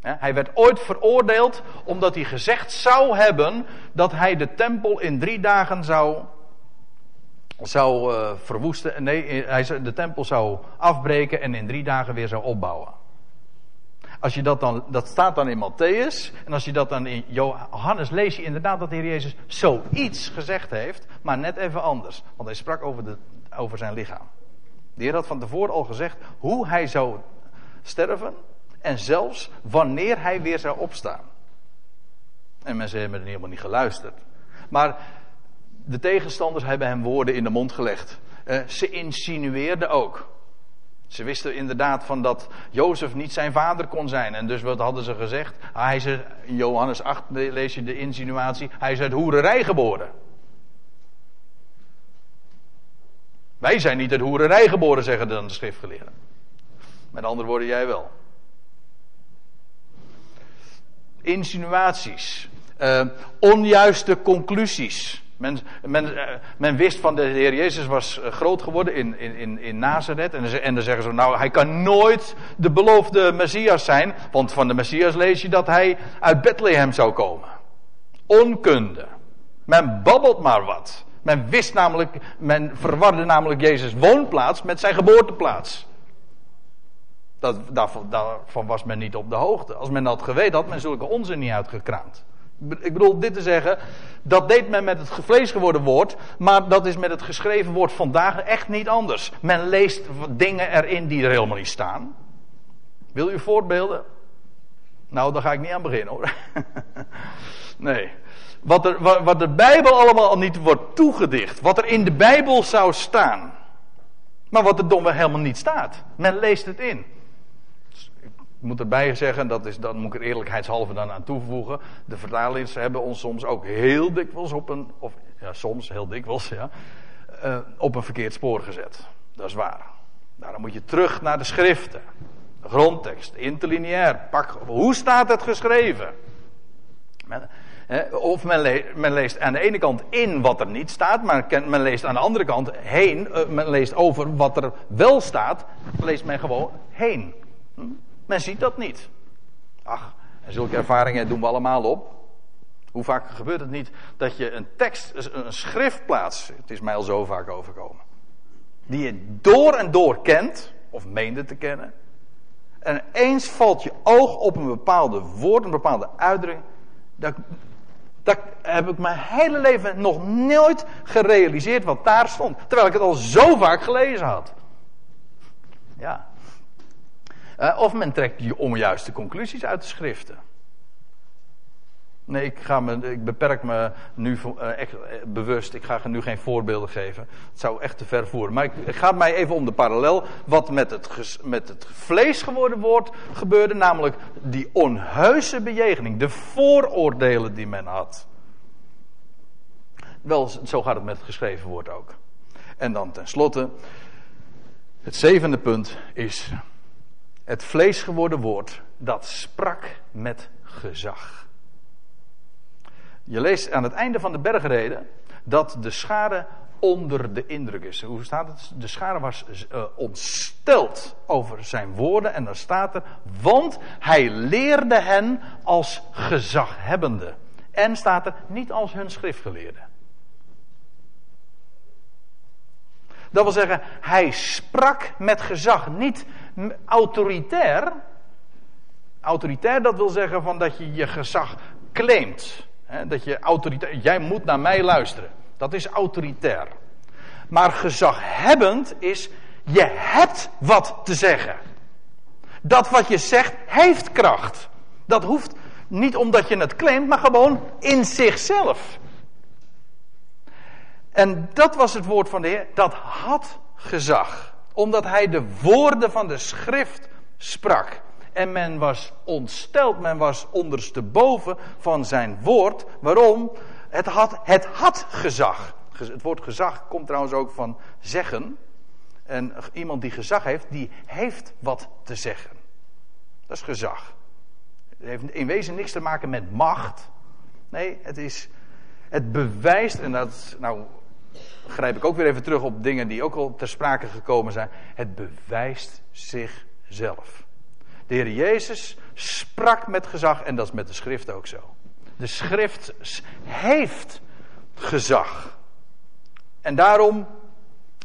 Hij werd ooit veroordeeld omdat hij gezegd zou hebben dat hij de tempel in drie dagen zou, zou uh, verwoesten. Nee, hij de tempel zou afbreken en in drie dagen weer zou opbouwen. Als je dat dan, dat staat dan in Matthäus. En als je dat dan in Johannes lees je inderdaad dat de Heer Jezus zoiets gezegd heeft. Maar net even anders. Want hij sprak over, de, over zijn lichaam. De Heer had van tevoren al gezegd hoe hij zou sterven. En zelfs wanneer hij weer zou opstaan. En mensen hebben er helemaal niet geluisterd. Maar de tegenstanders hebben hem woorden in de mond gelegd. Uh, ze insinueerden ook. Ze wisten inderdaad van dat Jozef niet zijn vader kon zijn. En dus wat hadden ze gezegd? Hij is, in Johannes 8 lees je de insinuatie, hij is uit hoererij geboren. Wij zijn niet uit hoererij geboren, zeggen dan de schriftgeleerden. Met andere woorden, jij wel. Insinuaties. Uh, onjuiste conclusies. Men, men, eh, men, wist van de Heer Jezus was eh, groot geworden in, in, in Nazareth. En, en dan zeggen ze, nou hij kan nooit de beloofde Messias zijn. Want van de Messias lees je dat hij uit Bethlehem zou komen. Onkunde. Men babbelt maar wat. Men wist namelijk, men verwarde namelijk Jezus woonplaats met zijn geboorteplaats. Dat, daarvan, was men niet op de hoogte. Als men dat geweten had, men zulke onzin niet uitgekraamd. Ik bedoel dit te zeggen, dat deed men met het vlees geworden woord, maar dat is met het geschreven woord vandaag echt niet anders. Men leest dingen erin die er helemaal niet staan. Wil u voorbeelden? Nou, daar ga ik niet aan beginnen hoor. nee. Wat, er, wat de Bijbel allemaal al niet wordt toegedicht. Wat er in de Bijbel zou staan. Maar wat er domweg helemaal niet staat. Men leest het in. Moet erbij zeggen, dat, is, moet ik er eerlijkheidshalve dan aan toevoegen. De vertalers hebben ons soms ook heel dikwijls op een, of ja, soms heel dikwijls, ja, uh, op een verkeerd spoor gezet. Dat is waar. Daarom moet je terug naar de schriften. De grondtekst, interlineair. Pak, hoe staat het geschreven? Men, of men, men, leest aan de ene kant in wat er niet staat, maar men leest aan de andere kant heen, uh, men leest over wat er wel staat, leest men gewoon heen. Hm? Men ziet dat niet. Ach, en zulke ervaringen doen we allemaal op. Hoe vaak gebeurt het niet dat je een tekst, een schriftplaats, het is mij al zo vaak overkomen, die je door en door kent, of meende te kennen, en eens valt je oog op een bepaalde woord, een bepaalde uitdrukking, dat, dat heb ik mijn hele leven nog nooit gerealiseerd wat daar stond, terwijl ik het al zo vaak gelezen had. Ja, uh, of men trekt je onjuiste conclusies uit de schriften. Nee, ik, ga me, ik beperk me nu uh, echt, uh, bewust. Ik ga nu geen voorbeelden geven. Het zou echt te ver voeren. Maar ik, ik ga mij even om de parallel. Wat met het, met het vlees geworden woord gebeurde. Namelijk die onheuse bejegening. De vooroordelen die men had. Wel, zo gaat het met het geschreven woord ook. En dan tenslotte. Het zevende punt is het vlees geworden woord, dat sprak met gezag. Je leest aan het einde van de bergreden dat de schare onder de indruk is. Hoe staat het? De schare was uh, ontsteld over zijn woorden en dan staat er, want hij leerde hen als gezaghebbende. En staat er niet als hun schriftgeleerde. Dat wil zeggen, hij sprak met gezag, niet autoritair. Autoritair, dat wil zeggen van dat je je gezag claimt. dat je autoritair, jij moet naar mij luisteren. Dat is autoritair. Maar gezaghebbend is, je hebt wat te zeggen. Dat wat je zegt heeft kracht. Dat hoeft niet omdat je het claimt, maar gewoon in zichzelf. En dat was het woord van de Heer. Dat had gezag. Omdat hij de woorden van de schrift sprak. En men was ontsteld, men was ondersteboven van zijn woord. Waarom? Het had, het had gezag. Het woord gezag komt trouwens ook van zeggen. En iemand die gezag heeft, die heeft wat te zeggen. Dat is gezag. Het heeft in wezen niks te maken met macht. Nee, het is Het bewijst, en dat nou grijp ik ook weer even terug op dingen die ook al ter sprake gekomen zijn. Het bewijst zichzelf. De Heer Jezus sprak met gezag en dat is met de schrift ook zo. De schrift heeft gezag. En daarom,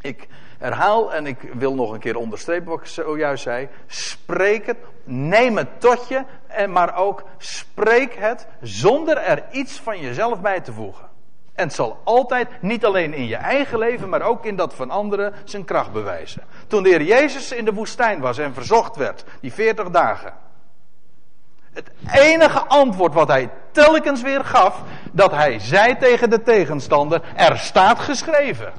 ik herhaal en ik wil nog een keer onderstrepen wat ik zojuist zei. Spreek het, neem het tot je, maar ook spreek het zonder er iets van jezelf bij te voegen. Het zal altijd, niet alleen in je eigen leven, maar ook in dat van anderen, zijn kracht bewijzen. Toen de Heer Jezus in de woestijn was en verzocht werd, die 40 dagen. Het enige antwoord wat hij telkens weer gaf, dat hij zei tegen de tegenstander, er staat geschreven.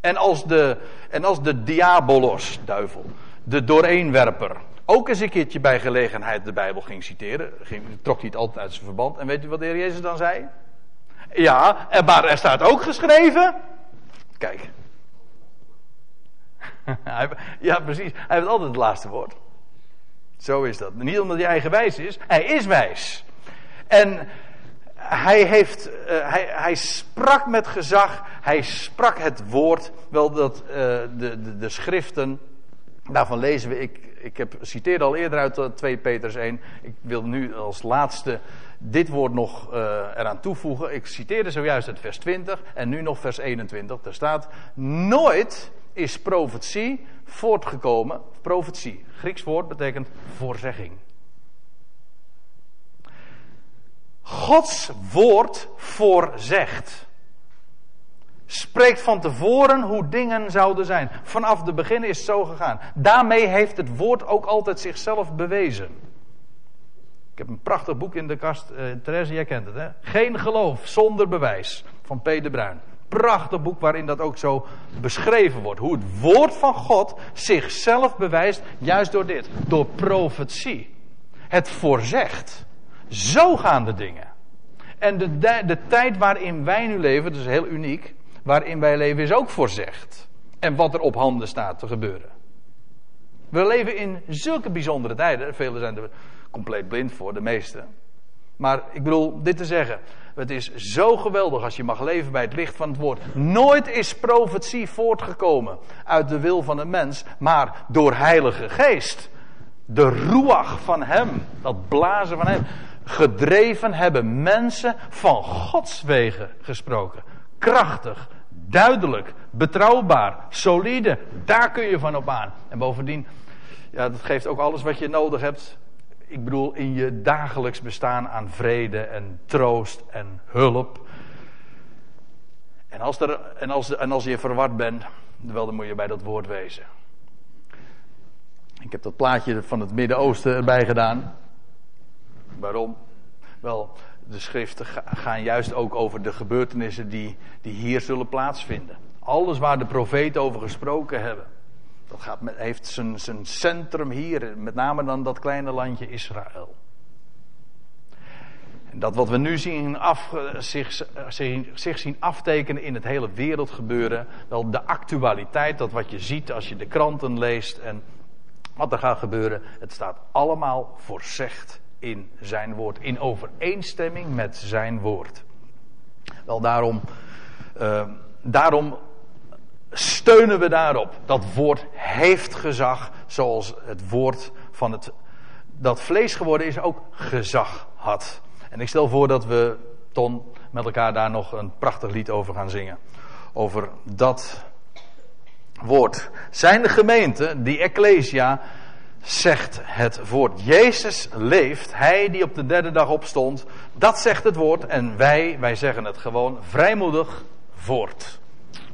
En als de, en als de diabolos, duivel, de dooreenwerper, ook eens een keertje bij gelegenheid de Bijbel ging citeren, ging, trok hij het altijd uit zijn verband. En weet u wat de Heer Jezus dan zei? Ja, maar er staat ook geschreven. Kijk. ja, precies. Hij heeft altijd het laatste woord. Zo is dat. Niet omdat hij eigenwijs is, hij is wijs. En hij, heeft, uh, hij, hij sprak met gezag, hij sprak het woord. Wel dat uh, de, de, de schriften, daarvan lezen we, ik, ik heb, citeerde al eerder uit 2 eh, Peters 1. Ik wil nu als laatste dit woord nog uh, eraan toevoegen. Ik citeerde zojuist het vers 20 en nu nog vers 21. Er staat: Nooit is profetie voortgekomen. Profetie, Grieks woord betekent voorzegging. Gods woord voorzegt. Spreekt van tevoren hoe dingen zouden zijn. Vanaf de begin is het zo gegaan. Daarmee heeft het woord ook altijd zichzelf bewezen. Ik heb een prachtig boek in de kast. Uh, Therese, jij kent het hè? Geen geloof zonder bewijs. Van P. de Bruin. Prachtig boek waarin dat ook zo beschreven wordt. Hoe het woord van God zichzelf bewijst. Juist door dit. Door profetie. Het voorzegt. Zo gaan de dingen. En de, de, de tijd waarin wij nu leven, dat is heel uniek. Waarin wij leven is ook voorzegd. En wat er op handen staat te gebeuren. We leven in zulke bijzondere tijden. Velen zijn er compleet blind voor, de meesten. Maar ik bedoel dit te zeggen. Het is zo geweldig als je mag leven bij het licht van het woord. Nooit is profetie voortgekomen uit de wil van een mens, maar door Heilige Geest. De ruach van Hem, dat blazen van Hem. Gedreven hebben mensen van Gods wegen gesproken. Krachtig, duidelijk, betrouwbaar, solide. Daar kun je van op aan. En bovendien, ja, dat geeft ook alles wat je nodig hebt ik bedoel in je dagelijks bestaan aan vrede en troost en hulp. En als, er, en als, en als je verward bent, wel, dan moet je bij dat woord wezen. Ik heb dat plaatje van het Midden-Oosten erbij gedaan. Waarom? Wel, de schriften gaan juist ook over de gebeurtenissen die, die hier zullen plaatsvinden. Alles waar de profeten over gesproken hebben. Dat heeft zijn, centrum hier, met name dan dat kleine landje Israël. En dat wat we nu zien af, zich, zich zien aftekenen in het hele wereldgebeuren, wel de actualiteit, dat wat je ziet als je de kranten leest en wat er gaat gebeuren, het staat allemaal voorzegd in zijn woord, in overeenstemming met zijn woord. Wel daarom, uh, daarom steunen we daarop. Dat woord heeft gezag, zoals het woord van het, dat vlees geworden is ook gezag had. En ik stel voor dat we, Ton, met elkaar daar nog een prachtig lied over gaan zingen. Over dat woord. Zijn de gemeente, die Ecclesia, zegt het woord. Jezus leeft, hij die op de derde dag opstond, dat zegt het woord. En wij, wij zeggen het gewoon vrijmoedig voort.